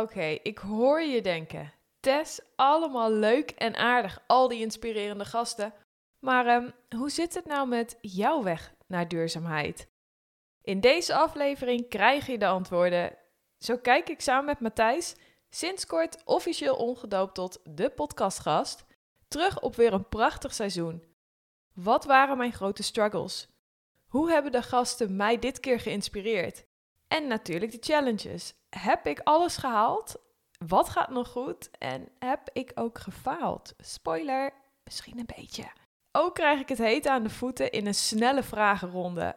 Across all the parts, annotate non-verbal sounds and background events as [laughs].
Oké, ik hoor je denken. Tess, allemaal leuk en aardig, al die inspirerende gasten. Maar ehm, hoe zit het nou met jouw weg naar duurzaamheid? In deze aflevering krijg je de antwoorden. Zo kijk ik samen met Matthijs, sinds kort officieel omgedoopt tot de podcastgast, terug op weer een prachtig seizoen. Wat waren mijn grote struggles? Hoe hebben de gasten mij dit keer geïnspireerd? En natuurlijk de challenges. Heb ik alles gehaald? Wat gaat nog goed? En heb ik ook gefaald? Spoiler, misschien een beetje. Ook krijg ik het heet aan de voeten in een snelle vragenronde.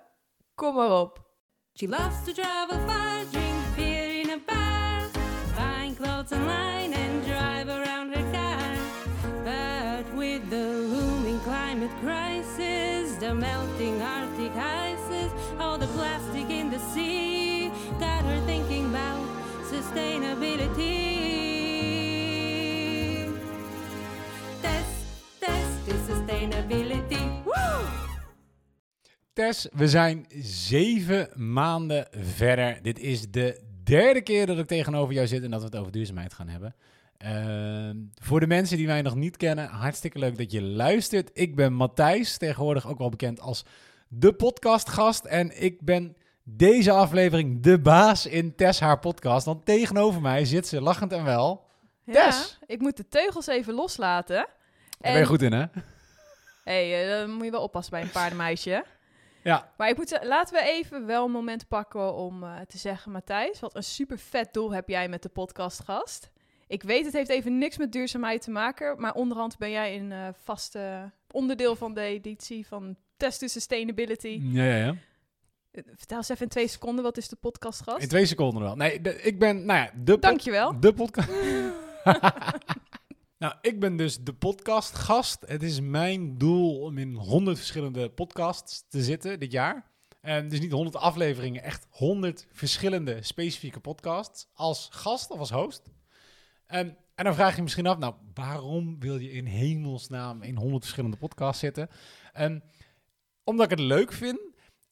Kom maar op. She loves to travel far, drink beer in a bar, buying clothes online and drive around her car. But with the looming climate crisis, the melting Arctic ices, all the plastic in the sea, sustainability. Test, test sustainability. Woo! Tess, we zijn zeven maanden verder. Dit is de derde keer dat ik tegenover jou zit en dat we het over duurzaamheid gaan hebben. Ehm, voor de mensen die mij nog niet kennen, hartstikke leuk dat je luistert. Ik ben Matthijs, tegenwoordig ook wel bekend als de podcastgast. En ik ben deze aflevering de baas in Tess haar podcast. Want tegenover mij zit ze lachend en wel. Tess. Ja, ik moet de teugels even loslaten. Daar ben je goed in, hè? hey, eh, dan moet je wel oppassen bij een paardenmeisje. Ja. Maar ik moet, laten we even wel een moment pakken om eh, te zeggen, Matthijs, wat een super vet doel heb jij met de podcastgast. Ik weet, het heeft even niks met duurzaamheid te maken, maar onderhand ben jij een eh vaste onderdeel van de editie van Test to Sustainability. Ja, ja, ja. Vertel eens even in twee seconden, wat is de podcastgast? In twee seconden wel. Nee, de- ik ben, nou ja, de Dankjewel. De podcast. [laughs] nou, ik ben dus de podcastgast. Het is mijn doel om in 100 verschillende podcasts te zitten dit jaar. En dus niet 100 afleveringen, echt 100 verschillende specifieke podcasts als gast of als host. En, en dan vraag je je misschien af, nou, waarom wil je in hemelsnaam in 100 verschillende podcasts zitten? En omdat ik het leuk vind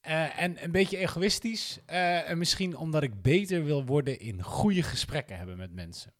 eh, en een beetje egoïstisch. eh, en misschien omdat ik beter wil worden in goede gesprekken hebben met mensen.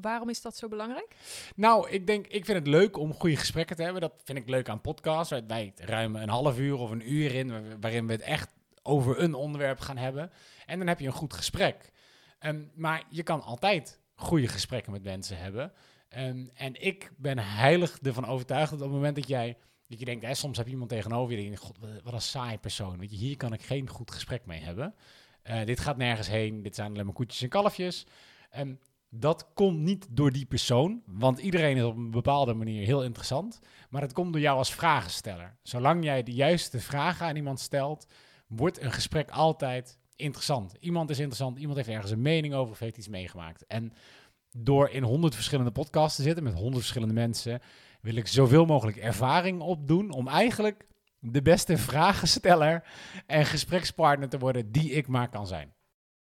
Waarom is dat zo belangrijk? Nou, ik denk, ik vind het leuk om goede gesprekken te hebben. Dat vind ik leuk aan podcasts. Wij- ruimen een half uur of een uur in, waar- waarin we het echt over een onderwerp gaan hebben. En dan heb je een goed gesprek. Ehm, maar je kan altijd goede gesprekken met mensen hebben. Ehm, en ik ben heilig ervan overtuigd dat op het moment dat jij, dat je denkt, hè, soms heb je iemand tegenover je die god, wat- een saai persoon. Weet je, hier kan ik geen goed gesprek mee hebben. Eh, dit gaat nergens heen, dit zijn alleen maar koetjes en kalfjes. Ehm, dat komt niet door die persoon, want iedereen is op een bepaalde manier heel interessant. Maar het komt door jou als vragensteller. Zolang jij de juiste vragen aan iemand stelt, wordt een gesprek altijd interessant. Iemand is interessant, iemand heeft ergens een mening over of heeft iets meegemaakt. En door in honderd verschillende podcasts te zitten met honderd verschillende mensen, wil ik zoveel mogelijk ervaring opdoen om eigenlijk de beste vragensteller en gesprekspartner te worden die ik maar kan zijn.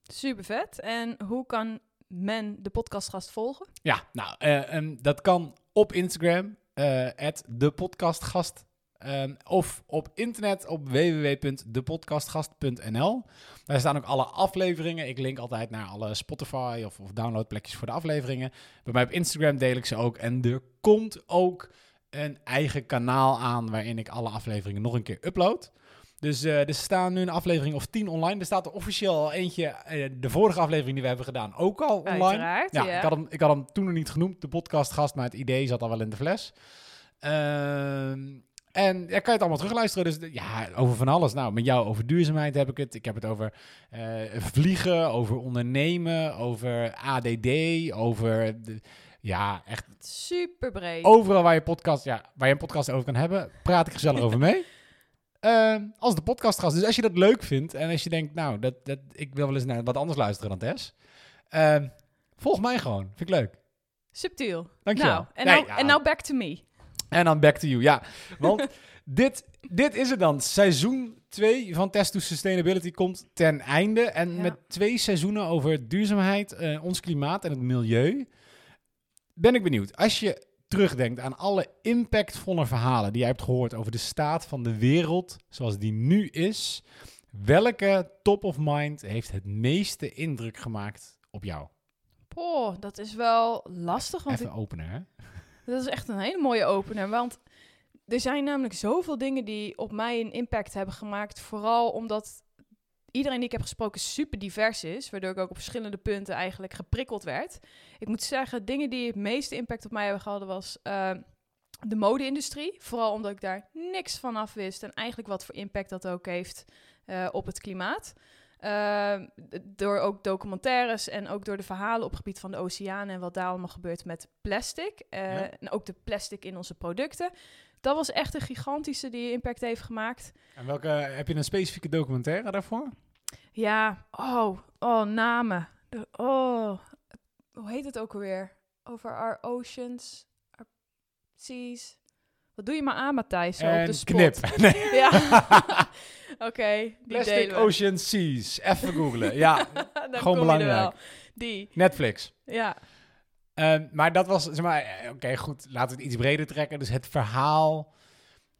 Super vet. En hoe kan men de podcastgast volgen? Ja, nou, ehm, dat kan op Instagram, eh de podcastgast. Ehm, of op internet op www.depodcastgast.nl. Daar staan ook alle afleveringen. Ik link altijd naar alle Spotify of, of downloadplekjes voor de afleveringen. Bij mij op Instagram deel ik ze ook. En er komt ook een eigen kanaal aan waarin ik alle afleveringen nog een keer upload. Dus eh, er staan nu een aflevering of tien online. Er staat er officieel al eentje, eh, de vorige aflevering die we hebben gedaan, ook al online. Uiteraard, Ja, ja. Ik, had hem, ik had hem toen nog niet genoemd, de podcastgast, maar het idee zat al wel in de fles. Ehm, en ja, kan je het allemaal terugluisteren. Dus ja, over van alles. Nou, met jou over duurzaamheid heb ik het. Ik heb het over eh, vliegen, over ondernemen, over ADD, over... De, ja, echt Super breed. overal waar je, podcast, ja, waar je een podcast over kan hebben, praat ik gezellig over mee. [laughs] Ehm, als de podcastgast. Dus als je dat leuk vindt en als je denkt, nou, dat, dat, ik wil wel eens naar wat anders luisteren dan Tess. ehm, volg mij gewoon. Vind ik leuk. Subtiel. Dankjewel. Nou, en, Nee, nou, ja. en nou back to me. En dan back to you, ja. Want [laughs] dit, dit is het dan. Seizoen 2 van Test to Sustainability komt ten einde. En Ja. met twee seizoenen over duurzaamheid, eh, ons klimaat en het milieu... ben ik benieuwd. Als je terugdenkt aan alle impactvolle verhalen die jij hebt gehoord... over de staat van de wereld zoals die nu is... welke top of mind heeft het meeste indruk gemaakt op jou? Poh, dat is wel lastig, want Even openen, hè? Dat is echt een hele mooie opener. Want er zijn namelijk zoveel dingen die op mij een impact hebben gemaakt. Vooral omdat iedereen die ik heb gesproken super divers is. Waardoor ik ook op verschillende punten eigenlijk geprikkeld werd. Ik moet zeggen, dingen die het meeste impact op mij hebben gehad was eh, de mode-industrie. Vooral omdat ik daar niks van af wist. En eigenlijk wat voor impact dat ook heeft eh, op het klimaat. Uh, door ook documentaires en ook door de verhalen op het gebied van de oceanen en wat daar allemaal gebeurt met plastic. Uh, ja. En ook de plastic in onze producten. Dat was echt een gigantische die impact heeft gemaakt. En welke, heb je een specifieke documentaire daarvoor? Ja, oh, oh, namen. De, oh, hoe heet het ook alweer? Over our oceans, our seas. Wat doe je maar aan, Matthijs? En op de spot. knip. [laughs] Nee. Ja. [laughs] Oké, okay, Plastic Ocean Seas. Even googlen. Ja, [laughs] gewoon belangrijk. Die. Netflix. Ja. Um, maar dat was, zeg maar, oké, okay, goed, laten we het iets breder trekken. Dus het verhaal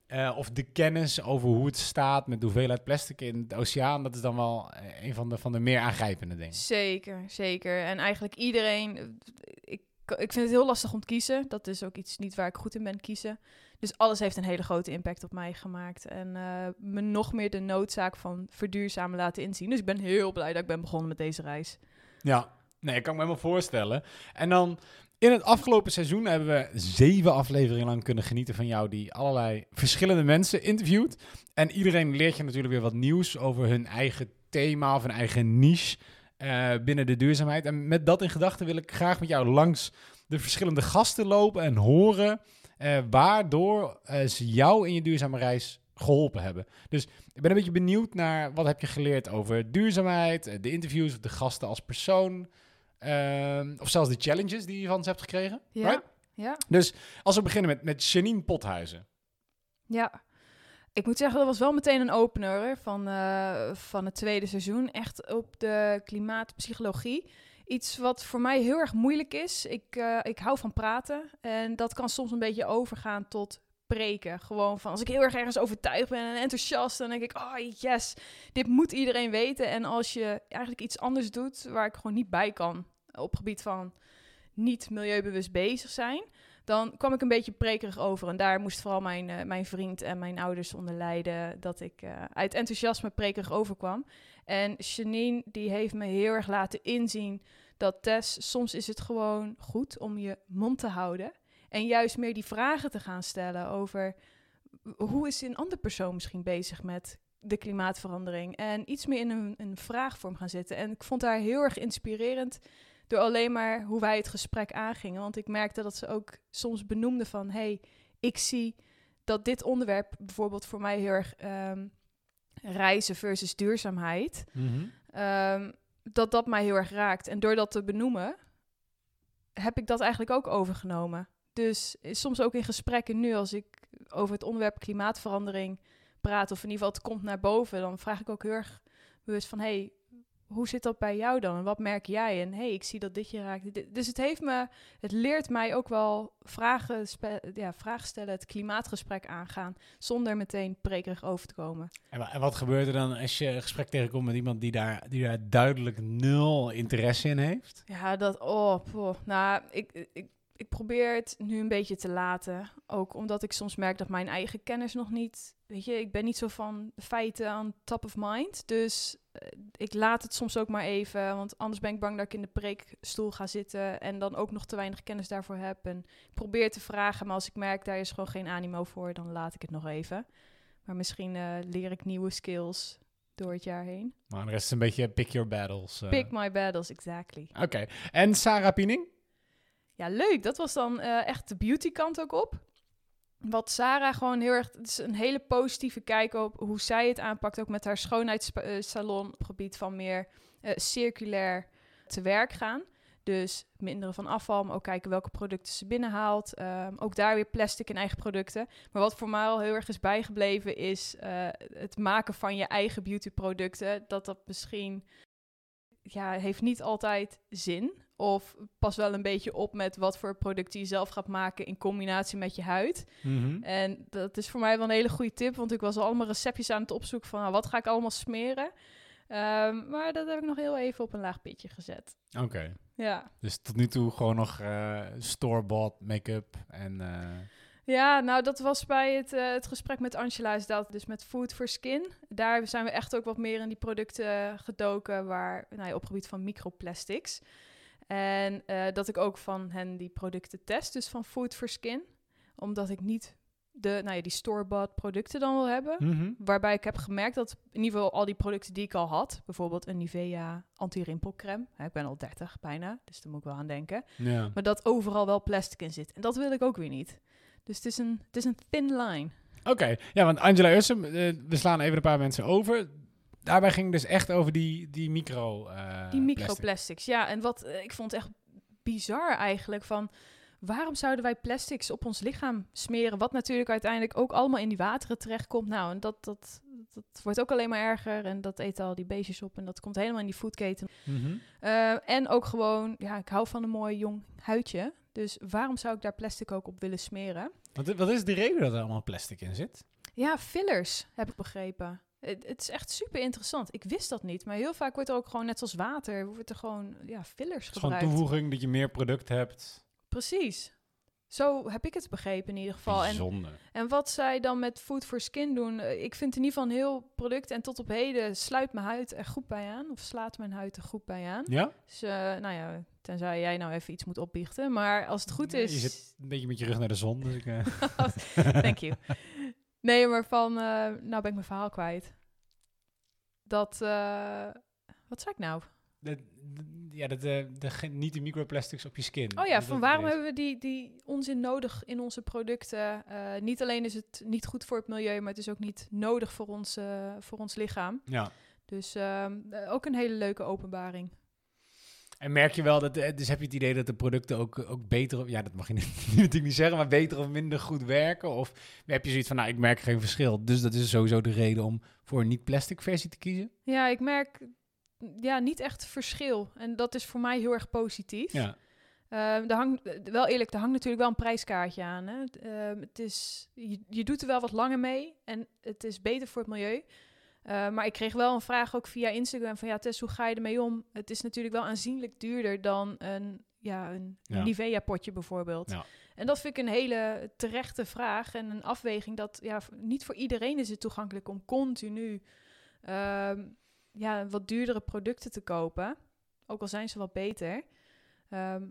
uh, of de kennis over hoe het staat met de hoeveelheid plastic in de oceaan, dat is dan wel uh, een van de, van de meer aangrijpende dingen. Zeker, zeker. En eigenlijk iedereen, ik, ik vind het heel lastig om te kiezen. Dat is ook iets niet waar ik goed in ben kiezen. Dus alles heeft een hele grote impact op mij gemaakt. En uh, me nog meer de noodzaak van verduurzamen laten inzien. Dus ik ben heel blij dat ik ben begonnen met deze reis. Ja, nee, ik kan me helemaal voorstellen. En dan in het afgelopen seizoen hebben we zeven afleveringen lang kunnen genieten van jou, die allerlei verschillende mensen interviewt. En iedereen leert je natuurlijk weer wat nieuws over hun eigen thema of hun eigen niche uh, binnen de duurzaamheid. En met dat in gedachten wil ik graag met jou langs de verschillende gasten lopen en horen uh, waardoor uh, ze jou in je duurzame reis geholpen hebben. Dus ik ben een beetje benieuwd naar wat heb je geleerd over duurzaamheid, de interviews, de gasten als persoon. Uh, of zelfs de challenges die je van ze hebt gekregen. Ja, right? ja. Dus als we beginnen met, met Janine Pothuizen. Ja, ik moet zeggen, dat was wel meteen een opener van, van het tweede seizoen. Echt op de klimaatpsychologie. Iets wat voor mij heel erg moeilijk is. Ik, uh, ik hou van praten. En dat kan soms een beetje overgaan tot preken. Gewoon van als ik heel erg ergens overtuigd ben en enthousiast, dan denk ik, oh yes, dit moet iedereen weten. En als je eigenlijk iets anders doet waar ik gewoon niet bij kan op gebied van niet milieubewust bezig zijn, dan kwam ik een beetje prekerig over. En daar moest vooral mijn, uh, mijn vriend en mijn ouders onder lijden dat ik uh, uit enthousiasme prekerig overkwam. En Janine, die heeft me heel erg laten inzien dat Tess, soms is het gewoon goed om je mond te houden. En juist meer die vragen te gaan stellen over hoe is een andere persoon misschien bezig met de klimaatverandering. En iets meer in een, een vraagvorm gaan zitten. En ik vond haar heel erg inspirerend door alleen maar hoe wij het gesprek aangingen. Want ik merkte dat ze ook soms benoemde van... hey, ik zie dat dit onderwerp bijvoorbeeld voor mij heel erg... Um, reizen versus duurzaamheid... Mm-hmm. Um, dat dat mij heel erg raakt. En door dat te benoemen... heb ik dat eigenlijk ook overgenomen. Dus soms ook in gesprekken nu, als ik over het onderwerp klimaatverandering praat, of in ieder geval het komt naar boven, dan vraag ik ook heel erg bewust van, hey, hoe zit dat bij jou dan? En wat merk jij? En hey, ik zie dat dit je raakt. Dus het heeft me, het leert mij ook wel vragen, ja, vragen stellen, het klimaatgesprek aangaan, zonder meteen prekerig over te komen. En wat gebeurt er dan als je een gesprek tegenkomt met iemand die daar, die daar duidelijk nul interesse in heeft? Ja, dat, oh, poh. nou, ik, ik ik probeer het nu een beetje te laten. Ook omdat ik soms merk dat mijn eigen kennis nog niet. Weet je, ik ben niet zo van feiten aan top of mind. Dus ik laat het soms ook maar even. Want anders ben ik bang dat ik in de preekstoel ga zitten. En dan ook nog te weinig kennis daarvoor heb. En ik probeer te vragen. Maar als ik merk daar is gewoon geen animo voor, dan laat ik het nog even. Maar misschien uh, leer ik nieuwe skills door het jaar heen. Maar de rest is een beetje pick your battles. Uh. Pick my battles, exactly. Oké. Okay. En Sarah Piening? Ja, leuk. Dat was dan uh, echt de beauty kant ook op. Wat Sarah gewoon heel erg... Het is een hele positieve kijk op hoe zij het aanpakt. Ook met haar schoonheidssalon op gebied van meer uh, circulair te werk gaan. Dus minderen van afval, maar ook kijken welke producten ze binnenhaalt. Um, ook daar weer plastic in eigen producten. Maar wat voor mij al heel erg is bijgebleven is uh, het maken van je eigen beautyproducten. Dat dat misschien ja, heeft niet altijd zin. Of pas wel een beetje op met wat voor producten je zelf gaat maken in combinatie met je huid. Mm-hmm. En dat is voor mij wel een hele goede tip, want ik was al allemaal receptjes aan het opzoeken van nou, wat ga ik allemaal smeren. Um, maar dat heb ik nog heel even op een laag pitje gezet. Oké. Okay. Ja. Dus tot nu toe gewoon nog store-bought make-up en... eh, Ja, nou dat was bij het, eh, het gesprek met Angela, is dat dus met Food for Skin. Daar zijn we echt ook wat meer in die producten gedoken waar, nou ja, op het gebied van microplastics. En eh, dat ik ook van hen die producten test, dus van Food for Skin. Omdat ik niet de, nou ja, die store-bought producten dan wil hebben. mhm. Waarbij ik heb gemerkt dat in ieder geval al die producten die ik al had, bijvoorbeeld een Nivea anti-rimpelcreme, ik ben al 30 bijna, dus daar moet ik wel aan denken. Ja. Maar dat overal wel plastic in zit. En dat wil ik ook weer niet. Dus het is een, het is een thin line. Oké, ja, want Angela Ussum, eh, we slaan even een paar mensen over. Daarbij ging het dus echt over die, die micro eh, Die plastic. microplastics, ja. En wat eh, ik vond echt bizar eigenlijk van... Waarom zouden wij plastics op ons lichaam smeren? Wat natuurlijk uiteindelijk ook allemaal in die wateren terechtkomt. Nou, en dat, dat, dat wordt ook alleen maar erger. En dat eten al die beestjes op. En dat komt helemaal in die foodketen. Mhm. Eh, en ook gewoon, ja, ik hou van een mooi jong huidje. Dus waarom zou ik daar plastic ook op willen smeren? Wat, wat is de reden dat er allemaal plastic in zit? Ja, fillers, heb ik begrepen. Het, het is echt super interessant. Ik wist dat niet, maar heel vaak wordt er ook gewoon, net zoals water, wordt er gewoon ja, fillers Het is gewoon gebruikt. toevoeging dat je meer product hebt. Precies. Zo heb ik het begrepen in ieder geval. En, Bijzonder. en wat zij dan met Food for Skin doen, eh, ik vind in ieder geval een heel product. En tot op heden sluit mijn huid er goed bij aan, of slaat mijn huid er goed bij aan. Ja? Dus, eh, nou ja, tenzij jij nou even iets moet opbiechten. Maar als het goed is... Je zit een beetje met je rug naar de zon. Dus ik, eh, [laughs] Thank you. Nee, maar van, eh, nou ben ik mijn verhaal kwijt. Dat, eh, wat zei ik nou? de, de- ja, dat, eh, de, ge- niet de microplastics op je skin. Oh ja, Dat- van waarom hebben we die, die onzin nodig in onze producten? Niet alleen is het niet goed voor het milieu, maar het is ook niet nodig voor ons, voor ons lichaam. Ja. Dus ehm, eh, ook een hele leuke openbaring. En merk je wel dat, eh, dus heb je het idee dat de producten ook, ook beter, ja, dat mag je [laughs] natuurlijk niet zeggen, maar beter of minder goed werken? Of heb je zoiets van, nou, ik merk geen verschil. Dus dat is sowieso de reden om voor een niet-plastic versie te kiezen? Ja, ik merk ja, niet echt verschil. En dat is voor mij heel erg positief. Ja. Ehm, er hangt, eh, wel eerlijk, er hangt natuurlijk wel een prijskaartje aan. Hè? Het, ehm, het is, je, je doet er wel wat langer mee en het is beter voor het milieu. Eh, maar ik kreeg wel een vraag ook via Instagram van ja, Tess, hoe ga je ermee om? Het is natuurlijk wel aanzienlijk duurder dan een, ja, een Ja. Nivea-potje bijvoorbeeld. Ja. En dat vind ik een hele terechte vraag en een afweging dat ja, niet voor iedereen is het toegankelijk om continu ehm, ja, wat duurdere producten te kopen. Ook al zijn ze wat beter. Ehm,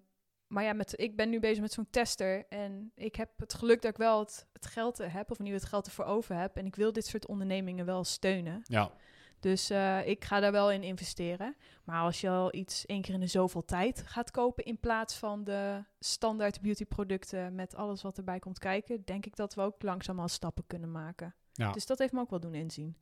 maar ja, met, ik ben nu bezig met zo'n tester. En ik heb het geluk dat ik wel het, het geld heb, of geval het geld ervoor over heb. En ik wil dit soort ondernemingen wel steunen. Ja. Dus eh, ik ga daar wel in investeren. Maar als je al iets één keer in de zoveel tijd gaat kopen in plaats van de standaard beautyproducten met alles wat erbij komt kijken, denk ik dat we ook langzaam al stappen kunnen maken. Ja. Dus dat heeft me ook wel doen inzien.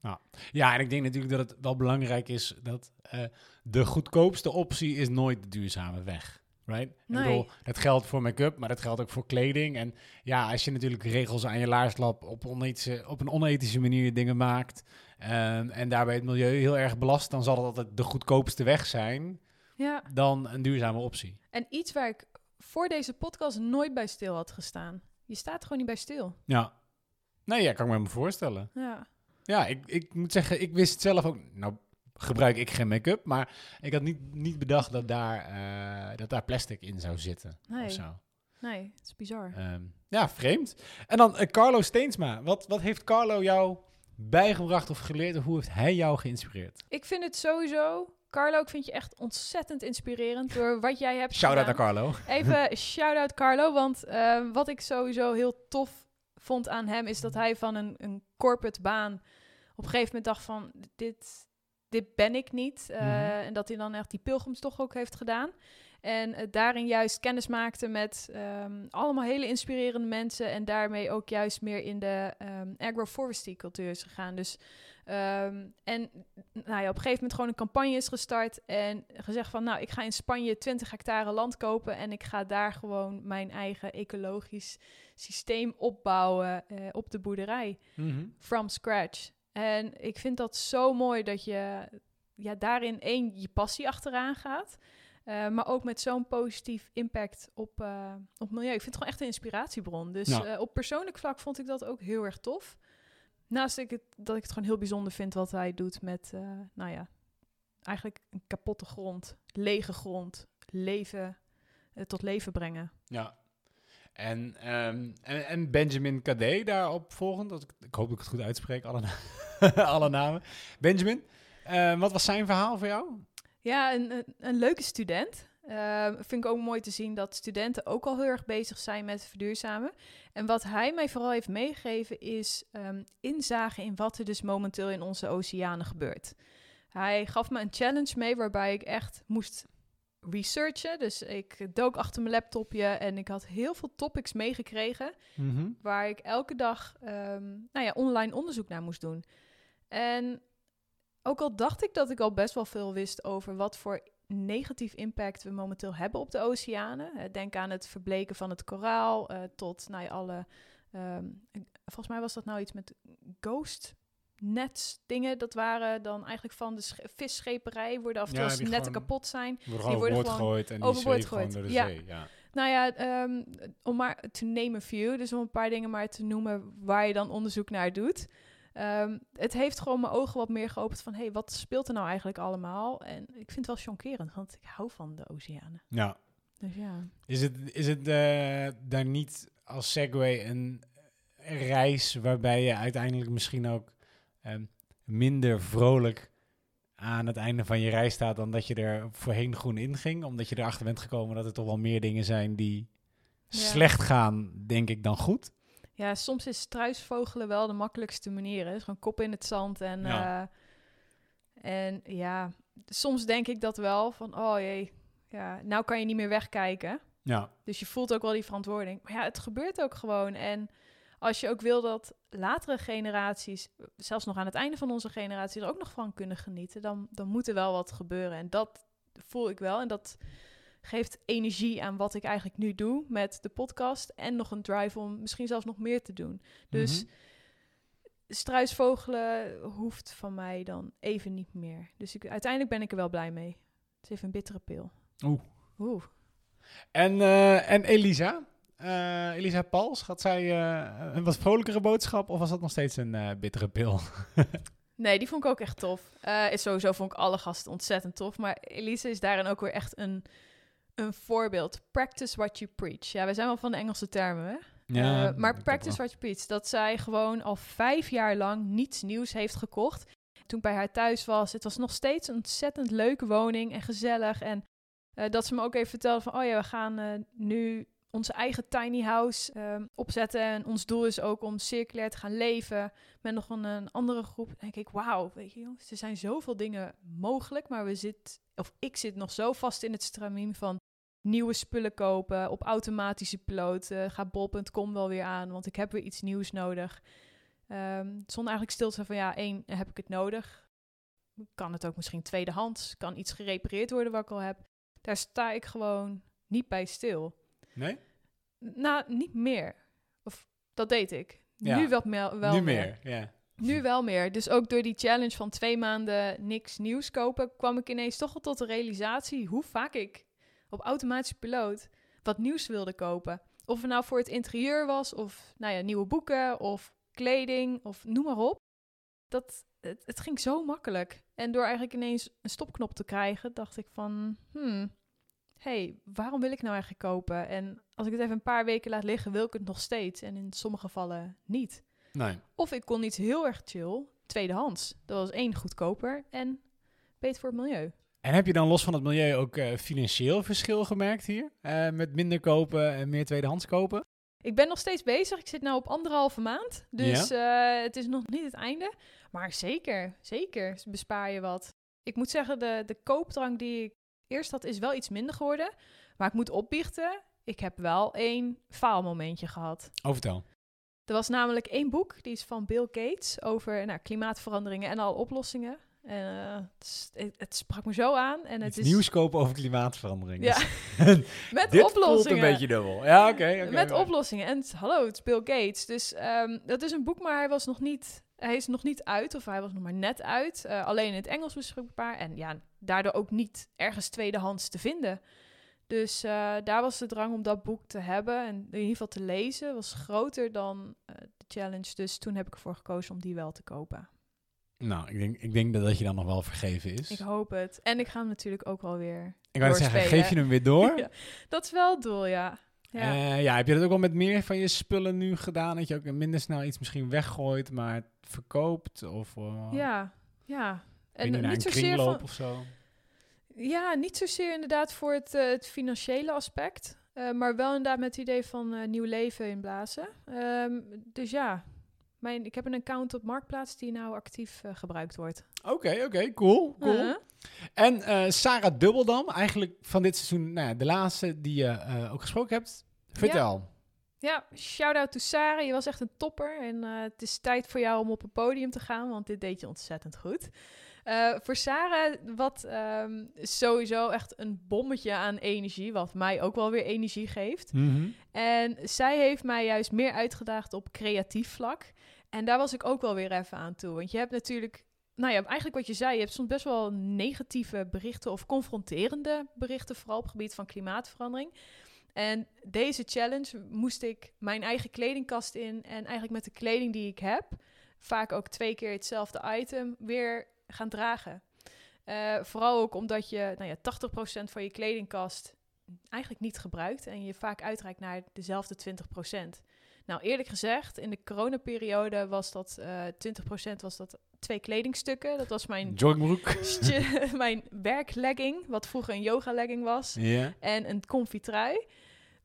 ja, en ik denk natuurlijk dat het wel belangrijk is dat eh, de goedkoopste optie is nooit de duurzame weg. Right? Ik Nee. bedoel, dat geldt voor make-up, maar dat geldt ook voor kleding. En ja, als je natuurlijk regels aan je laarslap op, onethische, op een onethische manier dingen maakt ehm, en daarbij het milieu heel erg belast, dan zal dat altijd de goedkoopste weg zijn Ja, dan een duurzame optie. en iets waar ik voor deze podcast nooit bij stil had gestaan. Je staat gewoon niet bij stil. Ja. Nee, ja, kan ik me me voorstellen. Ja. Ja, ik, ik moet zeggen, ik wist zelf ook... Nou, gebruik ik geen make-up, maar ik had niet, niet bedacht dat daar, eh, dat daar plastic in zou zitten. Nee. Of zo. Nee, het is bizar. Ehm, ja, vreemd. En dan eh, Carlo Steensma. Wat, wat heeft Carlo jou bijgebracht of geleerd? Of hoe heeft hij jou geïnspireerd? Ik vind het sowieso... Carlo, ik vind je echt ontzettend inspirerend door wat jij hebt Shout-out naar. Carlo. Even [laughs] shout-out Carlo, want eh, wat ik sowieso heel tof vond aan hem... is dat hij van een, een corporate baan op een gegeven moment dacht van... dit, dit ben ik niet. Eh, Mhm. En dat hij dan echt die pilgrimstocht ook heeft gedaan. En daarin juist kennis maakte met ehm, allemaal hele inspirerende mensen. En daarmee ook juist meer in de ehm agroforestry cultuur is gegaan. Dus, ehm, en nou ja, op een gegeven moment gewoon een campagne is gestart. En gezegd van, nou, ik ga in Spanje 20 hectare land kopen. En ik ga daar gewoon mijn eigen ecologisch systeem opbouwen eh, op de boerderij Mhm. from scratch. En ik vind dat zo mooi dat je ja, daarin één je passie achteraan gaat. eh, maar ook met zo'n positief impact op, eh, op milieu. Ik vind het gewoon echt een inspiratiebron. Dus Ja. eh, op persoonlijk vlak vond ik dat ook heel erg tof. Naast ik het, dat ik het gewoon heel bijzonder vind wat hij doet met, nou ja, eigenlijk een kapotte grond, lege grond, leven, tot leven brengen. Ja. En, ehm, en, en Benjamin Cadet daarop volgend. Dat ik, ik hoop dat ik het goed uitspreek, alle, na- [laughs] alle namen. Benjamin, eh, wat was zijn verhaal voor jou? Ja, een, een, leuke student. Eh, vind ik ook mooi te zien dat studenten ook al heel erg bezig zijn met verduurzamen. En wat hij mij vooral heeft meegegeven is ehm inzage in wat er dus momenteel in onze oceanen gebeurt. Hij gaf me een challenge mee waarbij ik echt moest researchen. Dus ik dook achter mijn laptopje en ik had heel veel topics meegekregen waar ik elke dag ehm, nou ja, online onderzoek naar moest doen. En ook al dacht ik dat ik al best wel veel wist over wat voor negatief impact we momenteel hebben op de oceanen. Eh, Denk aan het verbleken van het koraal eh, tot nou ja, alle. ehm, volgens mij was dat nou iets met ghost nets dingen. Dat waren dan eigenlijk van de sch- visscheperij worden af en toe Ja, als netten gewoon- kapot zijn. Die worden gewoon gegooid en die overboord door gegooid. de Ja. zee. Ja. Nou ja, ehm, om maar to name a few, dus om een paar dingen maar te noemen waar je dan onderzoek naar doet. Ehm, het heeft gewoon mijn ogen wat meer geopend van, hé, hey, wat speelt er nou eigenlijk allemaal? En ik vind het wel chockerend, want ik hou van de oceanen. ja. Dus ja. Is het, is het eh, daar niet als segue een reis waarbij je uiteindelijk misschien ook ehm, minder vrolijk aan het einde van je reis staat dan dat je er voorheen groen in ging? Omdat je erachter bent gekomen dat er toch wel meer dingen zijn die Ja. slecht gaan, denk ik, dan goed. Ja, soms is struisvogelen wel de makkelijkste manier. Hè? Dus gewoon kop in het zand en... Ja. eh, en ja, soms denk ik dat wel, van, oh jee, ja, nou kan je niet meer wegkijken. Ja, Dus je voelt ook wel die verantwoording. Maar ja, het gebeurt ook gewoon. En als je ook wil dat latere generaties, zelfs nog aan het einde van onze generatie, er ook nog van kunnen genieten, dan, dan moet er wel wat gebeuren. En dat voel ik wel. En dat geeft energie aan wat ik eigenlijk nu doe met de podcast. En nog een drive om misschien zelfs nog meer te doen. Dus Mhm. struisvogelen hoeft van mij dan even niet meer. Dus ik, uiteindelijk ben ik er wel blij mee. Het is even een bittere pil. Oeh. Oeh. En, eh, en Elisa? Eh, Elisa Pals, had zij eh, een wat vrolijkere boodschap of was dat nog steeds een bittere pil? [laughs] Nee, die vond ik ook echt tof. Is sowieso vond ik alle gasten ontzettend tof. Maar Elise is daarin ook weer echt een, een voorbeeld. Practice what you preach. Ja, wij zijn wel van de Engelse termen, hè? Eh, maar practice what you preach. Dat zij gewoon al vijf jaar lang niets nieuws heeft gekocht. Toen ik bij haar thuis was, het was nog steeds een ontzettend leuke woning en gezellig. En eh, dat ze me ook even vertelde van, oh ja, we gaan eh, nu onze eigen tiny house ehm, opzetten. En ons doel is ook om circulair te gaan leven met nog een, een andere groep. Dan denk ik, wauw, weet je jongens, er zijn zoveel dingen mogelijk. Maar we zit, of ik zit nog zo vast in het stramien van nieuwe spullen kopen op automatische piloot. Eh, ga bol.com wel weer aan, want ik heb weer iets nieuws nodig. Ehm zonder eigenlijk stil te zijn van ja, één, heb ik het nodig? Kan het ook misschien tweedehands? Kan iets gerepareerd worden wat ik al heb? Daar sta ik gewoon niet bij stil. Nee? Nou, niet meer. Of dat deed ik. Ja. Nu me- wel nu meer. meer, ja. Nu wel meer. Dus ook door die challenge van twee maanden niks nieuws kopen, kwam ik ineens toch wel tot de realisatie hoe vaak ik op automatische piloot wat nieuws wilde kopen. Of het nou voor het interieur was, of nou ja, nieuwe boeken, of kleding, of noem maar op. Dat, het, het ging zo makkelijk. En door eigenlijk ineens een stopknop te krijgen, dacht ik van, hmm, hey, waarom wil ik nou eigenlijk kopen? En als ik het even een paar weken laat liggen, wil ik het nog steeds. En in sommige gevallen niet. Nee. Of ik kon iets heel erg chill, tweedehands. Dat was één goedkoper en beter voor het milieu. En heb je dan los van het milieu ook eh, financieel verschil gemerkt hier? Eh, met minder kopen en meer tweedehands kopen? Ik ben nog steeds bezig. Ik zit nu op anderhalve maand. Dus eh, het is nog niet het einde. Maar zeker, zeker bespaar je wat. Ik moet zeggen, de, de koopdrang die ik eerst had, is wel iets minder geworden. Maar ik moet opbiechten, ik heb wel één faalmomentje gehad. Oh, vertel. Er was namelijk één boek, die is van Bill Gates, over nou, klimaatveranderingen en al oplossingen. En, eh, het, het, sprak me zo aan. En het Iets is nieuws kopen over klimaatverandering. Ja, [laughs] [laughs] met Dit oplossingen. voelt een beetje dubbel. Ja, oké. met maar- oplossingen. En hallo, het is Bill Gates. Dus ehm, dat is een boek, maar hij was nog niet, hij is nog niet uit, of hij was nog maar net uit. Eh, alleen in het Engels beschikbaar. En ja, daardoor ook niet ergens tweedehands te vinden. Dus eh, daar was de drang om dat boek te hebben en in ieder geval te lezen, was groter dan de challenge. Dus toen heb ik ervoor gekozen om die wel te kopen. Nou, ik denk, ik denk dat dat je dan nog wel vergeven is. Ik hoop het. En ik ga hem natuurlijk ook wel weer Ik wou zeggen, geef je hem weer door? [laughs] Ja, dat is wel het doel, ja. Ja. ja. ja, heb je dat ook wel met meer van je spullen nu gedaan? Dat je ook minder snel iets misschien weggooit, maar verkoopt? Of uh, ja, ja. en naar een niet zozeer kringloop van, of zo? Ja, niet zozeer inderdaad voor het, eh, het financiële aspect. eh, maar wel inderdaad met het idee van eh, nieuw leven inblazen. Ehm, dus ja, mijn, ik heb een account op Marktplaats die nou actief eh, gebruikt wordt. Oké, oké, cool, cool. Uh-huh. En eh, Sarah Dubbeldam, eigenlijk van dit seizoen nou ja, de laatste die je eh, ook gesproken hebt. Vertel. Ja, shout-out to Sarah. Je was echt een topper. En het is tijd voor jou om op een podium te gaan, want dit deed je ontzettend goed. Voor Sarah, wat ehm, sowieso echt een bommetje aan energie, wat mij ook wel weer energie geeft. Mhm. En zij heeft mij juist meer uitgedaagd op creatief vlak. En daar was ik ook wel weer even aan toe. Want je hebt natuurlijk, nou ja, eigenlijk wat je zei, je hebt soms best wel negatieve berichten of confronterende berichten, vooral op het gebied van klimaatverandering. En deze challenge moest ik mijn eigen kledingkast in en eigenlijk met de kleding die ik heb, vaak ook twee keer hetzelfde item, weer gaan dragen. Eh, vooral ook omdat je nou ja, 80% van je kledingkast eigenlijk niet gebruikt en je vaak uitreikt naar dezelfde 20%. Nou, eerlijk gezegd, in de coronaperiode was dat eh 20% was dat twee kledingstukken. Dat was mijn, Joggingbroek. [laughs] [laughs] mijn werklegging, wat vroeger een yoga legging was, en een comfy trui.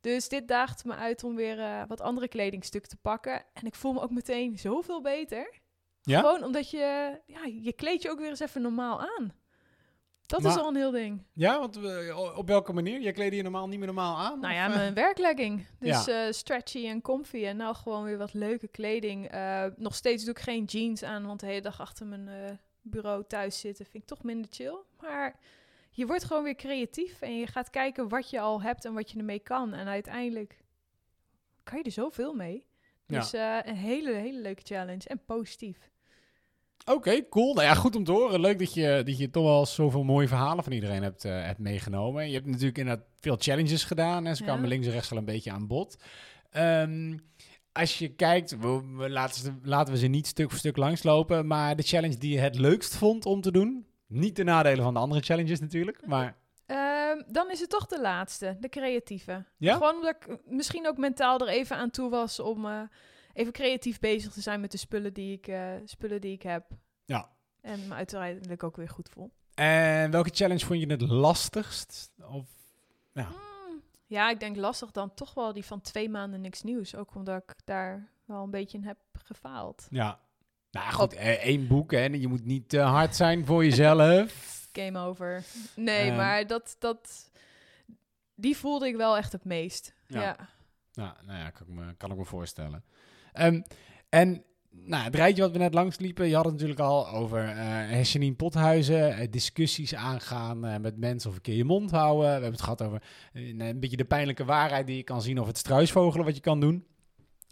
Dus dit daagt me uit om weer eh, wat andere kledingstukken te pakken. En ik voel me ook meteen zoveel beter. Ja? Gewoon omdat je, ja, je kleed je ook weer eens even normaal aan. Dat is al een heel ding. Ja, want eh, op welke manier? Jij kleedde je normaal niet meer normaal aan? Nou of, ja, eh? mijn werklegging. Dus Ja. eh, stretchy en comfy. En nou gewoon weer wat leuke kleding. Eh, nog steeds doe ik geen jeans aan, want de hele dag achter mijn eh, bureau thuis zitten vind ik toch minder chill. Maar je wordt gewoon weer creatief en je gaat kijken wat je al hebt en wat je ermee kan. En uiteindelijk kan je er zoveel mee. Dus eh, een hele, hele leuke challenge en positief. Oké, cool. Nou ja, goed om te horen. Leuk dat je, dat je toch wel zoveel mooie verhalen van iedereen hebt, eh, hebt meegenomen. Je hebt natuurlijk inderdaad veel challenges gedaan. En ze Ja. kwamen links en rechts wel een beetje aan bod. Ehm, als je kijkt, we, we laten, ze, laten we ze niet stuk voor stuk langslopen. Maar de challenge die je het leukst vond om te doen. Niet de nadelen van de andere challenges natuurlijk. Maar Ehm, dan is het toch de laatste, de creatieve. Ja? Gewoon omdat ik misschien ook mentaal er even aan toe was om eh, even creatief bezig te zijn met de spullen die ik, eh, spullen die ik heb. Ja. En me uiteindelijk ook weer goed voel. En welke challenge vond je het lastigst? Of, ja. Mm, ja, ik denk lastig dan toch wel die van twee maanden niks nieuws. Ook omdat ik daar wel een beetje in heb gefaald. ja. Nou goed, eh, één boek en je moet niet te hard zijn voor [laughs] jezelf. Game over. Nee, Ehm. maar dat, dat, die voelde ik wel echt het meest. Ja. Ja. Ja, nou ja, kan ik me, kan ik me voorstellen. Ehm, en nou, het rijtje wat we net langs liepen, je had het natuurlijk al over eh Janine Pothuizen, eh, discussies aangaan eh, met mensen of een keer je mond houden. We hebben het gehad over een beetje de pijnlijke waarheid die je kan zien of het struisvogelen wat je kan doen.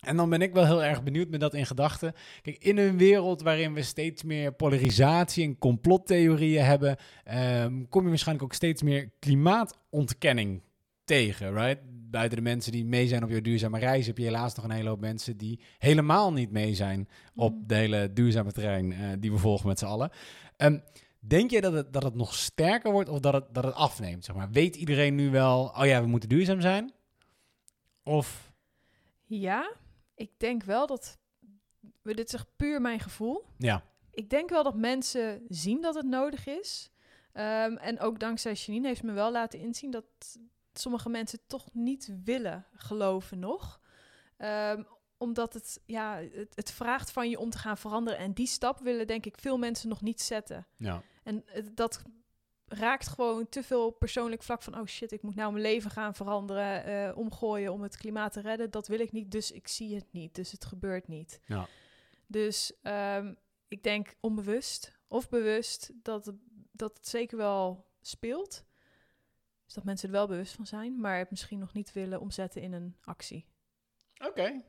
En dan ben ik wel heel erg benieuwd met dat in gedachten. Kijk, in een wereld waarin we steeds meer polarisatie en complottheorieën hebben, ehm, kom je waarschijnlijk ook steeds meer klimaatontkenning tegen, right? Buiten de mensen die mee zijn op je duurzame reis, heb je helaas nog een hele hoop mensen die helemaal niet mee zijn op Mm. de hele duurzame terrein eh, die we volgen met z'n allen. Ehm, denk je dat het, dat het nog sterker wordt of dat het, dat het afneemt? Zeg maar? Weet iedereen nu wel, oh ja, we moeten duurzaam zijn? Of, Ja, ik denk wel dat. Dit is echt puur mijn gevoel. ja, Ik denk wel dat mensen zien dat het nodig is. Ehm, en ook dankzij Janine heeft me wel laten inzien dat sommige mensen toch niet willen geloven nog. Ehm, omdat het, ja, het, het vraagt van je om te gaan veranderen. En die stap willen denk ik veel mensen nog niet zetten. ja, En het- dat raakt gewoon te veel persoonlijk vlak van... oh shit, ik moet nou mijn leven gaan veranderen, eh, omgooien om het klimaat te redden. Dat wil ik niet, dus ik zie het niet. Dus het gebeurt niet. Ja. Dus ehm, ik denk onbewust of bewust dat, dat het zeker wel speelt. Dus dat mensen er wel bewust van zijn, maar het misschien nog niet willen omzetten in een actie. oké.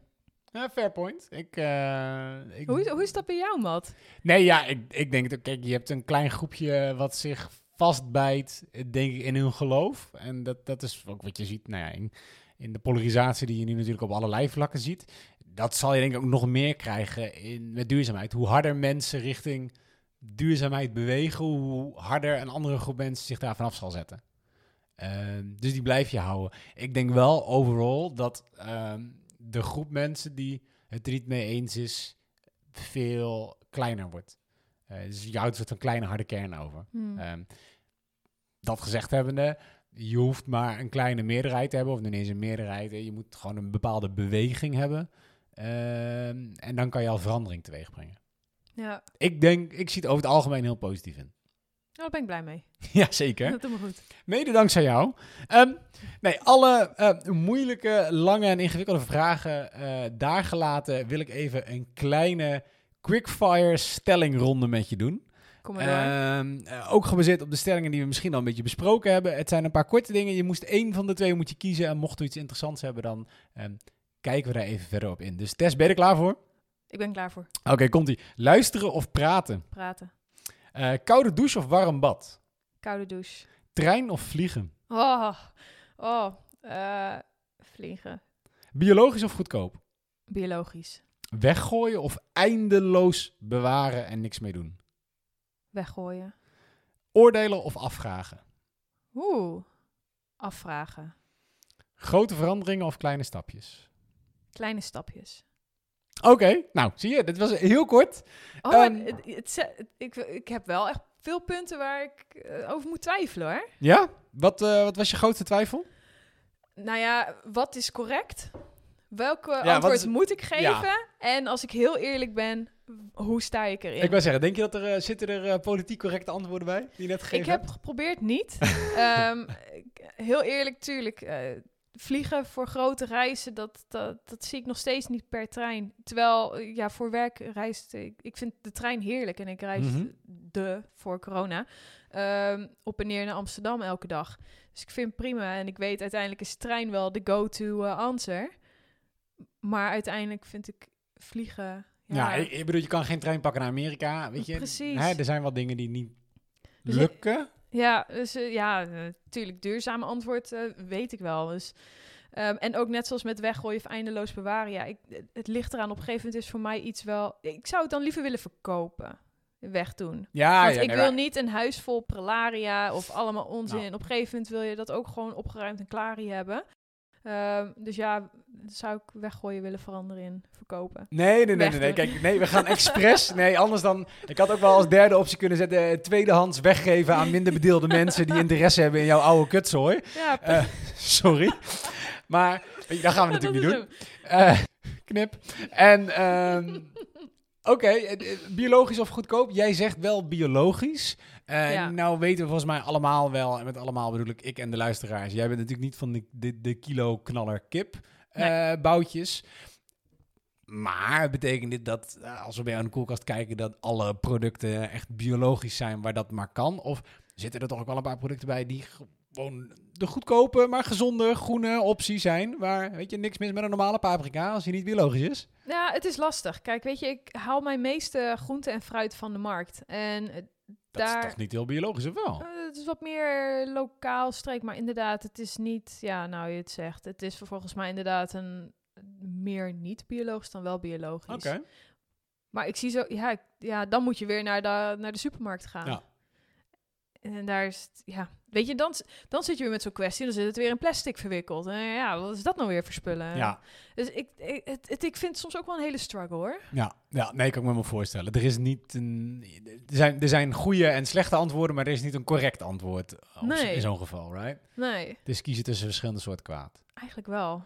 Ja, fair point. Ik, eh, ik, Hoe, is- hoe is dat bij jou, Matt? Nee, ja, ik, ik denk dat, kijk, je hebt een klein groepje wat zich vastbijt, denk ik, in hun geloof. En dat, dat is ook wat je ziet, nou ja, in, in de polarisatie die je nu natuurlijk op allerlei vlakken ziet. Dat zal je denk ik ook nog meer krijgen in, met duurzaamheid. Hoe harder mensen richting duurzaamheid bewegen, hoe harder een andere groep mensen zich daar vanaf zal zetten. Ehm, dus die blijf je houden. Ik denk wel overal dat ehm, de groep mensen die het er niet mee eens is, veel kleiner wordt. Eh, dus je houdt een soort van kleine harde kern over. Hmm. Ehm, dat gezegd hebbende, je hoeft maar een kleine meerderheid te hebben, of niet eens een meerderheid. Je moet gewoon een bepaalde beweging hebben. En dan kan je al verandering teweeg brengen. ja. Ik denk, ik zie het over het algemeen heel positief in. Nou, daar ben ik blij mee. [laughs] ja, zeker. Dat doet me goed. Mede dankzij jou. Ehm, nee, alle eh, moeilijke, lange en ingewikkelde vragen eh, daar gelaten, wil ik even een kleine quickfire stellingronde met je doen. Kom maar. Ehm, eh, ook gebaseerd op de stellingen die we misschien al een beetje besproken hebben. Het zijn een paar korte dingen. Je moest één van de twee moet je kiezen. En mocht we iets interessants hebben, dan ehm, kijken we daar even verder op in. Dus Tess, ben je er klaar voor? ik ben klaar voor Oké, komt-ie. Luisteren of praten? praten. Eh, koude douche of warm bad? Koude douche. Trein of vliegen? Oh, oh. eh, vliegen. Biologisch of goedkoop? Biologisch. Weggooien of eindeloos bewaren en niks mee doen? Weggooien. Oordelen of afvragen? Oeh. Afvragen. Grote veranderingen of kleine stapjes? Kleine stapjes. Oké, nou zie je, dit was heel kort. Oh, Ehm, het, ik, ik heb wel echt veel punten waar ik eh, over moet twijfelen hoor. Ja? Wat, eh, wat was je grootste twijfel? Nou ja, wat is correct? Welke antwoord is- moet ik geven? Ja. En als ik heel eerlijk ben, hoe sta ik erin? Ik wou zeggen, denk je dat er, eh, zitten er politiek correcte antwoorden bij die je net gegeven Ik heb geprobeerd niet. [laughs] Ehm, heel eerlijk, tuurlijk. Vliegen voor grote reizen, dat, dat, dat zie ik nog steeds niet per trein. Terwijl, eh, ja, voor werk reist ik. Ik vind de trein heerlijk en ik reis Mhm. de voor corona ehm, op en neer naar Amsterdam elke dag. Dus ik vind prima en ik weet uiteindelijk is trein wel de go-to eh, answer. Maar uiteindelijk vind ik vliegen. Ja, Ja, ik, bedoel, je kan geen trein pakken naar Amerika, weet je. Precies. Hè, er zijn wel dingen die niet lukken. Ja, dus eh, ja, natuurlijk, duurzame antwoord eh, weet ik wel. Dus, ehm, en ook net zoals met weggooien of eindeloos bewaren. Ja, ik, het ligt eraan, op een gegeven moment is voor mij iets wel... Ik zou het dan liever willen verkopen, wegdoen. Ja, Want ja, ik nee, wil maar- niet een huis vol prelaria of allemaal onzin. Nou. Op een gegeven moment wil je dat ook gewoon opgeruimd en klaar hebben. Ehm, dus ja, zou ik weggooien willen veranderen in verkopen. Nee, nee, nee, nee. Kijk, nee, we gaan expres. [laughs] Nee, anders dan. Ik had ook wel als derde optie kunnen zetten: eh, tweedehands weggeven aan minder bedeelde [laughs] mensen die interesse hebben in jouw oude kutzooi. Ja, Eh, [laughs] sorry. Maar dat gaan we natuurlijk niet doen. Eh, knip. En ehm, oké, eh, eh, biologisch of goedkoop? Jij zegt wel biologisch. Eh, Ja. Nou weten we volgens mij allemaal wel, en met allemaal bedoel ik ik en de luisteraars. Jij bent natuurlijk niet van de, de, de kilo knaller kip eh, boutjes. Maar betekent dit dat als we bij jou in de koelkast kijken, dat alle producten echt biologisch zijn waar dat maar kan? Of zitten er toch ook wel een paar producten bij die gewoon de goedkope, maar gezonde, groene optie zijn? Waar, weet je, niks mis met een normale paprika als die niet biologisch is? Ja, het is lastig. Kijk, weet je, ik haal mijn meeste groente en fruit van de markt. En eh, Dat daar... is toch niet heel biologisch, of wel? Eh, het is wat meer lokaal streek, maar inderdaad, het is niet, ja, nou je het zegt, het is volgens mij inderdaad een meer niet biologisch dan wel biologisch. Oké. Maar ik zie zo, ja, ja, dan moet je weer naar de, naar de supermarkt gaan. Ja. En daar is, het- ja, weet je, dan, dan zit je weer met zo'n kwestie, dan zit het weer in plastic verwikkeld. En ja, wat is dat nou weer voor spullen? Ja, Dus ik, ik, het, het- ik vind het soms ook wel een hele struggle hoor. ja, ja, nee, kan ik me wel voorstellen. Er is niet een... Er zijn, er zijn goede en slechte antwoorden, maar er is niet een correct antwoord Nee. in zo'n geval, right? Nee, Dus kiezen tussen verschillende soorten kwaad. eigenlijk wel.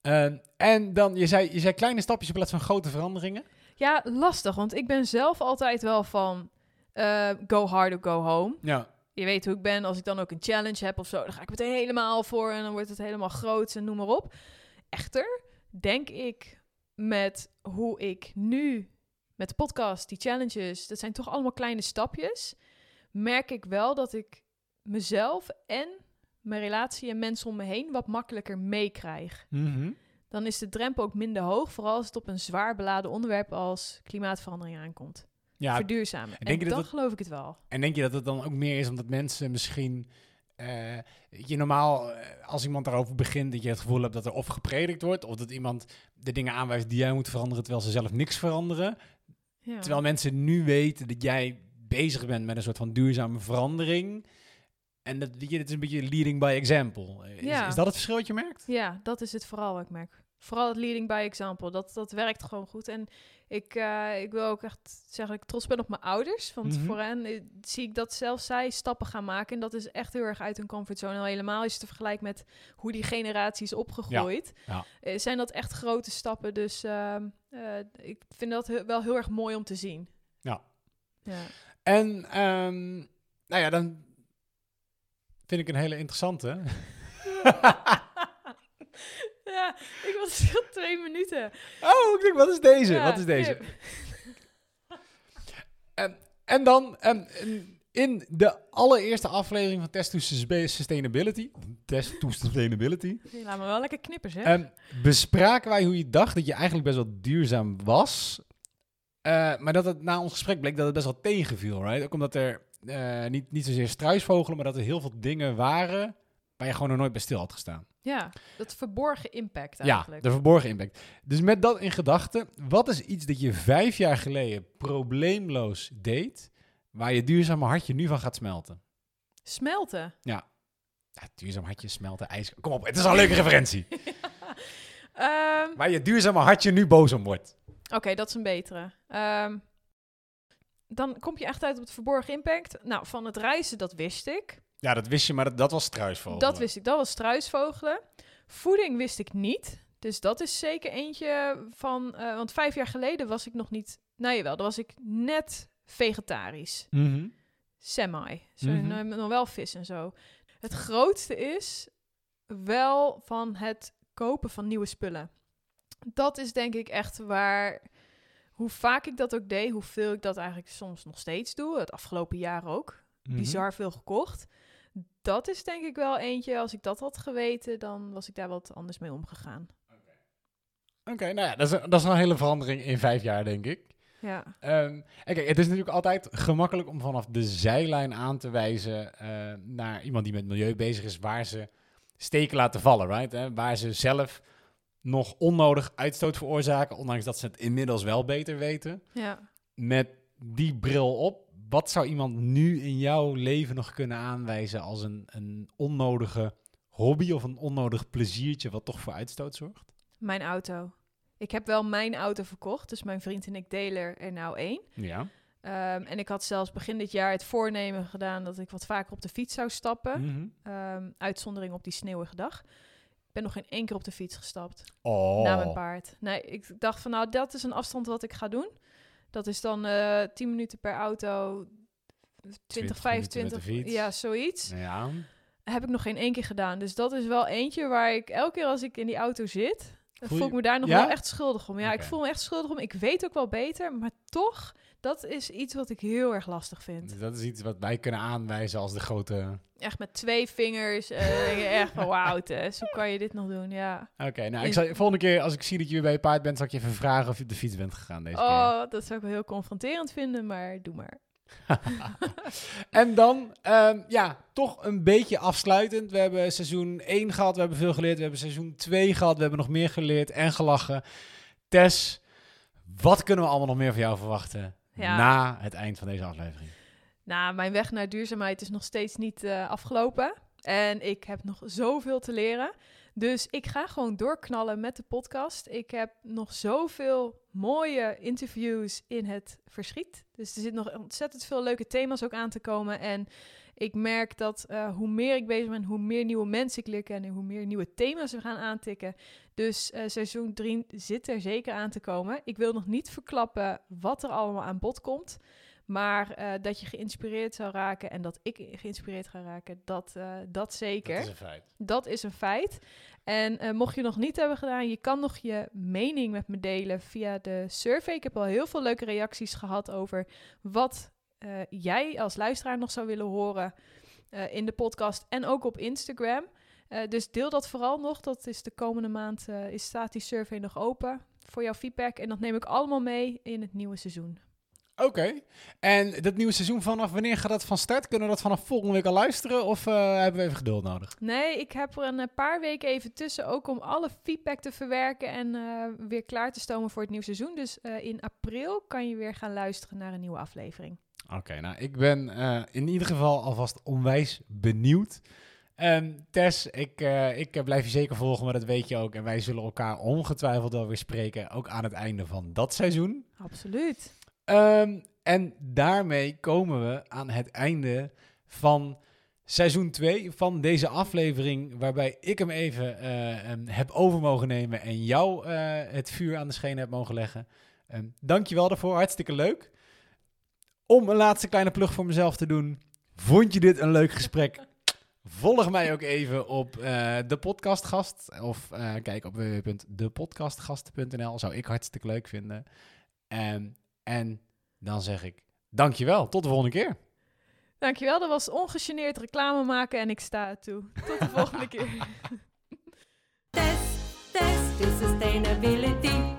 Ehm, en dan, je zei, je zei kleine stapjes in plaats van grote veranderingen. Ja, lastig, want ik ben zelf altijd wel van eh, go hard or go home. Ja. Je weet hoe ik ben, als ik dan ook een challenge heb of zo, dan ga ik meteen helemaal voor en dan wordt het helemaal groot en noem maar op. Echter, denk ik met hoe ik nu met de podcast, die challenges, dat zijn toch allemaal kleine stapjes, merk ik wel dat ik mezelf en mijn relatie en mensen om me heen wat makkelijker meekrijg. Mhm. Dan is de drempel ook minder hoog, vooral als het op een zwaar beladen onderwerp als klimaatverandering aankomt. Ja, Verduurzamen. denk En je dat dan het- geloof ik het wel. En denk je dat het dan ook meer is omdat mensen misschien... weet je normaal, eh, als iemand daarover begint, dat je het gevoel hebt dat er of gepredikt wordt, of dat iemand de dingen aanwijst die jij moet veranderen, terwijl ze zelf niks veranderen. Ja. Terwijl mensen nu weten dat jij bezig bent met een soort van duurzame verandering. En dat, je, het is een beetje leading by example. Is, Ja. is dat het verschil wat je merkt? Ja, dat is het vooral wat ik merk. Vooral het leading by example. Dat, dat werkt gewoon goed. En ik, eh, ik wil ook echt zeggen dat ik trots ben op mijn ouders. Want Mhm. voor hen eh, zie ik dat zelfs zij stappen gaan maken. En dat is echt heel erg uit hun comfortzone. Al helemaal is het te vergelijken met hoe die generatie is opgegroeid. Ja. Eh, zijn dat echt grote stappen. Dus ehm, eh, ik vind dat he- wel heel erg mooi om te zien. Ja. Ja. En, ehm, nou ja, dan vind ik een hele interessante. [laughs] [laughs] ja, ik was [laughs] stil twee minuten. Oh, ik denk, wat is deze? Ja, wat is deze? [laughs] En, en dan, ehm, in de allereerste aflevering van Test to Sustainability, Test to Sustainability, laat me wel lekker knippen, zeg. ehm, bespraken wij hoe je dacht dat je eigenlijk best wel duurzaam was. Eh, maar dat het na ons gesprek bleek dat het best wel tegenviel, right? Ook omdat er eh, niet, niet zozeer struisvogelen, maar dat er heel veel dingen waren waar je gewoon nog nooit bij stil had gestaan. ja, dat verborgen impact Ja, eigenlijk. de verborgen impact. Dus met dat in gedachten, wat is iets dat je vijf jaar geleden probleemloos deed, waar je duurzame hartje nu van gaat smelten? Smelten. Ja, duurzaam hartje smelten, ijs. Kom op, het is al een leuke referentie. [laughs] [laughs] Ehm, Waar je duurzame hartje nu boos om wordt. Oké, dat is een betere. Ehm, dan kom je echt uit op het verborgen impact. Nou, van het reizen, dat wist ik. Ja, dat wist je, maar dat, dat was struisvogel. Dat wist ik. Dat was struisvogelen. Voeding wist ik niet. Dus dat is zeker eentje van... eh, want vijf jaar geleden was ik nog niet... Nou jawel, dan was ik net vegetarisch. Mhm. Semi. Zo, Mhm. eh, nog wel vis en zo. Het grootste is wel van het kopen van nieuwe spullen. Dat is denk ik echt waar... Hoe vaak ik dat ook deed, hoeveel ik dat eigenlijk soms nog steeds doe. Het afgelopen jaar ook. Mhm. Bizar veel gekocht. Dat is denk ik wel eentje. Als ik dat had geweten, dan was ik daar wat anders mee omgegaan. Oké, nou ja, dat is, dat is een hele verandering in vijf jaar, denk ik. Ja. En kijk, het is natuurlijk altijd gemakkelijk om vanaf de zijlijn aan te wijzen eh, naar iemand die met milieu bezig is, waar ze steken laten vallen, right? Hè? Waar ze zelf nog onnodig uitstoot veroorzaken, ondanks dat ze het inmiddels wel beter weten. Ja. Met die bril op, wat zou iemand nu in jouw leven nog kunnen aanwijzen als een, een onnodige hobby of een onnodig pleziertje wat toch voor uitstoot zorgt? Mijn auto. Ik heb wel mijn auto verkocht, dus mijn vriend en ik delen er nou één. Ja. Ehm, en ik had zelfs begin dit jaar het voornemen gedaan dat ik wat vaker op de fiets zou stappen. Mhm. Ehm, uitzondering op die sneeuwige dag. Ik ben nog geen één keer op de fiets gestapt. Oh. Na mijn paard. Nee, ik dacht van nou, dat is een afstand wat ik ga doen. Dat is dan eh 10 minuten per auto, 20, 20 minuten met 25, de fiets. ja, zoiets. Ja. Heb ik nog geen één keer gedaan. Dus dat is wel eentje waar ik elke keer als ik in die auto zit, Voel voel ik me daar nog Ja? wel echt schuldig om. Ja, ik voel me echt schuldig om. Ik weet ook wel beter, maar toch, dat is iets wat ik heel erg lastig vind. Dus dat is iets wat wij kunnen aanwijzen als de grote... Echt met twee vingers. eh, echt van wauw, Tess, hoe kan je dit nog doen? Ja. Oké, nou, ik zal, volgende keer als ik zie dat je weer bij je paard bent, zal ik je even vragen of je op de fiets bent gegaan deze keer. Oh, dat zou ik wel heel confronterend vinden, maar doe maar. [laughs] En dan, ehm, ja, toch een beetje afsluitend. We hebben seizoen 1 gehad, we hebben veel geleerd. We hebben seizoen 2 gehad, we hebben nog meer geleerd en gelachen. Tess, wat kunnen we allemaal nog meer van jou verwachten Ja. na het eind van deze aflevering? Nou, mijn weg naar duurzaamheid is nog steeds niet eh, afgelopen. En ik heb nog zoveel te leren. Dus ik ga gewoon doorknallen met de podcast. Ik heb nog zoveel mooie interviews in het verschiet. Dus er zit nog ontzettend veel leuke thema's ook aan te komen. En ik merk dat eh, hoe meer ik bezig ben, hoe meer nieuwe mensen kennen, en hoe meer nieuwe thema's we gaan aantikken. Dus eh, seizoen 3 zit er zeker aan te komen. Ik wil nog niet verklappen wat er allemaal aan bod komt. Maar eh, dat je geïnspireerd zou raken en dat ik geïnspireerd ga raken, dat, dat zeker. Dat is een feit. Dat is een feit. En mocht je nog niet hebben gedaan, je kan nog je mening met me delen via de survey. Ik heb al heel veel leuke reacties gehad over wat eh, jij als luisteraar nog zou willen horen eh, in de podcast en ook op Instagram. Eh, dus deel dat vooral nog. Dat is de komende maand is, staat die survey nog open voor jouw feedback. En dat neem ik allemaal mee in het nieuwe seizoen. Oké, en dat nieuwe seizoen vanaf wanneer gaat dat van start? Kunnen we dat vanaf volgende week al luisteren of hebben we even geduld nodig? Nee, ik heb er een paar weken even tussen, ook om alle feedback te verwerken en weer klaar te stomen voor het nieuwe seizoen. Dus in april kan je weer gaan luisteren naar een nieuwe aflevering. Oké, nou, ik ben eh, in ieder geval alvast onwijs benieuwd. Ehm, Tess, ik, eh, ik eh, blijf je zeker volgen, maar dat weet je ook. En wij zullen elkaar ongetwijfeld wel weer spreken, ook aan het einde van dat seizoen. Absoluut. Ehm, en daarmee komen we aan het einde van seizoen 2 van deze aflevering, waarbij ik hem even eh, em, heb over mogen nemen en jou het vuur aan de schenen heb mogen leggen. Um, dankjewel daarvoor, hartstikke leuk. Om een laatste kleine plug voor mezelf te doen, vond je dit een leuk gesprek? Volg mij ook even op eh, de podcastgast of eh, kijk op www.depodcastgasten.nl. Zou ik hartstikke leuk vinden. Ehm, en dan zeg ik dankjewel. Tot de volgende keer. Dankjewel, dat was ongegeneerd reclame maken en ik sta er toe. Tot de volgende [laughs] keer. Test, test to sustainability.